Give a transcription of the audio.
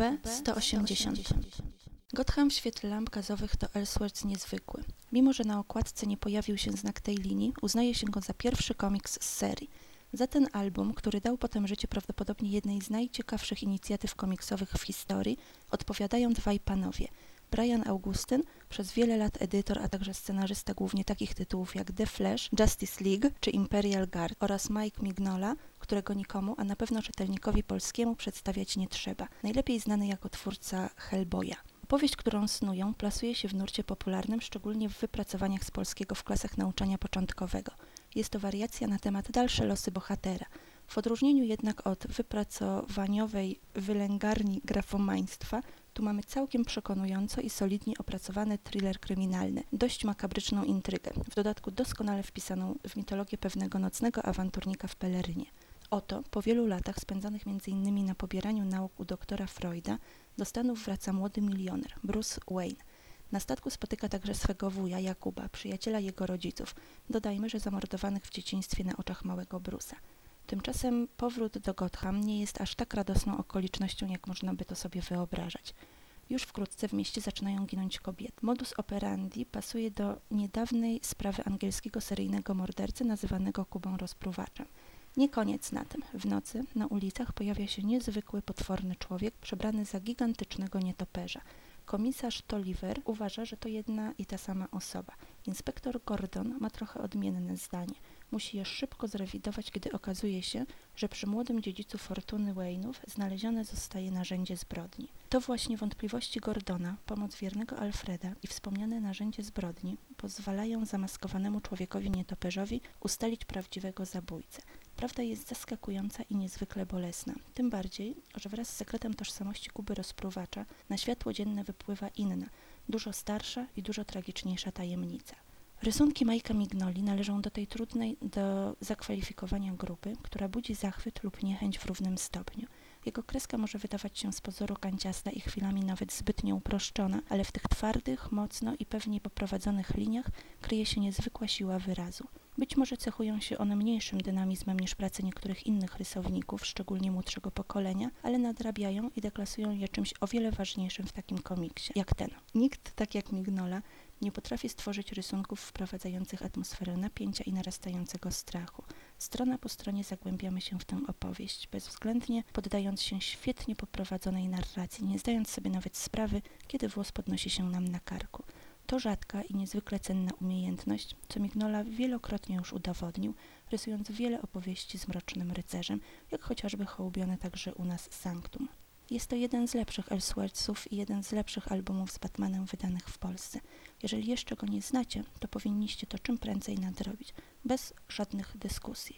B180 Gotham w świetle lamp gazowych to Elseworlds niezwykły. Mimo, że na okładce nie pojawił się znak tej linii, uznaje się go za pierwszy komiks z serii. Za ten album, który dał potem życie prawdopodobnie jednej z najciekawszych inicjatyw komiksowych w historii, odpowiadają dwaj panowie. Brian Augustyn, przez wiele lat edytor, a także scenarzysta głównie takich tytułów jak The Flash, Justice League czy Imperial Guard oraz Mike Mignola, którego nikomu, a na pewno czytelnikowi polskiemu przedstawiać nie trzeba, najlepiej znany jako twórca Hellboya. Opowieść, którą snują, plasuje się w nurcie popularnym, szczególnie w wypracowaniach z polskiego w klasach nauczania początkowego. Jest to wariacja na temat dalsze losy bohatera. W odróżnieniu jednak od wypracowaniowej wylęgarni grafomaństwa, tu mamy całkiem przekonująco i solidnie opracowany thriller kryminalny, dość makabryczną intrygę, w dodatku doskonale wpisaną w mitologię pewnego nocnego awanturnika w pelerynie. Oto, po wielu latach spędzonych m.in. na pobieraniu nauk u doktora Freuda, do Stanów wraca młody milioner, Bruce Wayne. Na statku spotyka także swego wuja, Jakuba, przyjaciela jego rodziców, dodajmy, że zamordowanych w dzieciństwie na oczach małego Brusa. Tymczasem powrót do Gotham nie jest aż tak radosną okolicznością, jak można by to sobie wyobrażać. Już wkrótce w mieście zaczynają ginąć kobiety. Modus operandi pasuje do niedawnej sprawy angielskiego seryjnego mordercy nazywanego Kubą Rozpruwaczem. Nie koniec na tym. W nocy na ulicach pojawia się niezwykły, potworny człowiek przebrany za gigantycznego nietoperza. Komisarz Tolliver uważa, że to jedna i ta sama osoba. Inspektor Gordon ma trochę odmienne zdanie. Musi je szybko zrewidować, kiedy okazuje się, że przy młodym dziedzicu fortuny Wayne'ów znalezione zostaje narzędzie zbrodni. To właśnie wątpliwości Gordona, pomoc wiernego Alfreda i wspomniane narzędzie zbrodni pozwalają zamaskowanemu człowiekowi nietoperzowi ustalić prawdziwego zabójcę. Prawda jest zaskakująca i niezwykle bolesna, tym bardziej, że wraz z sekretem tożsamości Kuby rozpruwacza na światło dzienne wypływa inna, dużo starsza i dużo tragiczniejsza tajemnica. Rysunki Majka Mignoli należą do tej trudnej do zakwalifikowania grupy, która budzi zachwyt lub niechęć w równym stopniu. Jego kreska może wydawać się z pozoru kanciasta i chwilami nawet zbytnio uproszczona, ale w tych twardych, mocno i pewnie poprowadzonych liniach kryje się niezwykła siła wyrazu. Być może cechują się one mniejszym dynamizmem niż prace niektórych innych rysowników, szczególnie młodszego pokolenia, ale nadrabiają i deklasują je czymś o wiele ważniejszym w takim komiksie, jak ten. Nikt, tak jak Mignola, nie potrafi stworzyć rysunków wprowadzających atmosferę napięcia i narastającego strachu. Strona po stronie zagłębiamy się w tę opowieść, bezwzględnie poddając się świetnie poprowadzonej narracji, nie zdając sobie nawet sprawy, kiedy włos podnosi się nam na karku. To rzadka i niezwykle cenna umiejętność, co Mignola wielokrotnie już udowodnił, rysując wiele opowieści z Mrocznym Rycerzem, jak chociażby hołubione także u nas Sanctum. Jest to jeden z lepszych Elseworldsów i jeden z lepszych albumów z Batmanem wydanych w Polsce. Jeżeli jeszcze go nie znacie, to powinniście to czym prędzej nadrobić, bez żadnych dyskusji.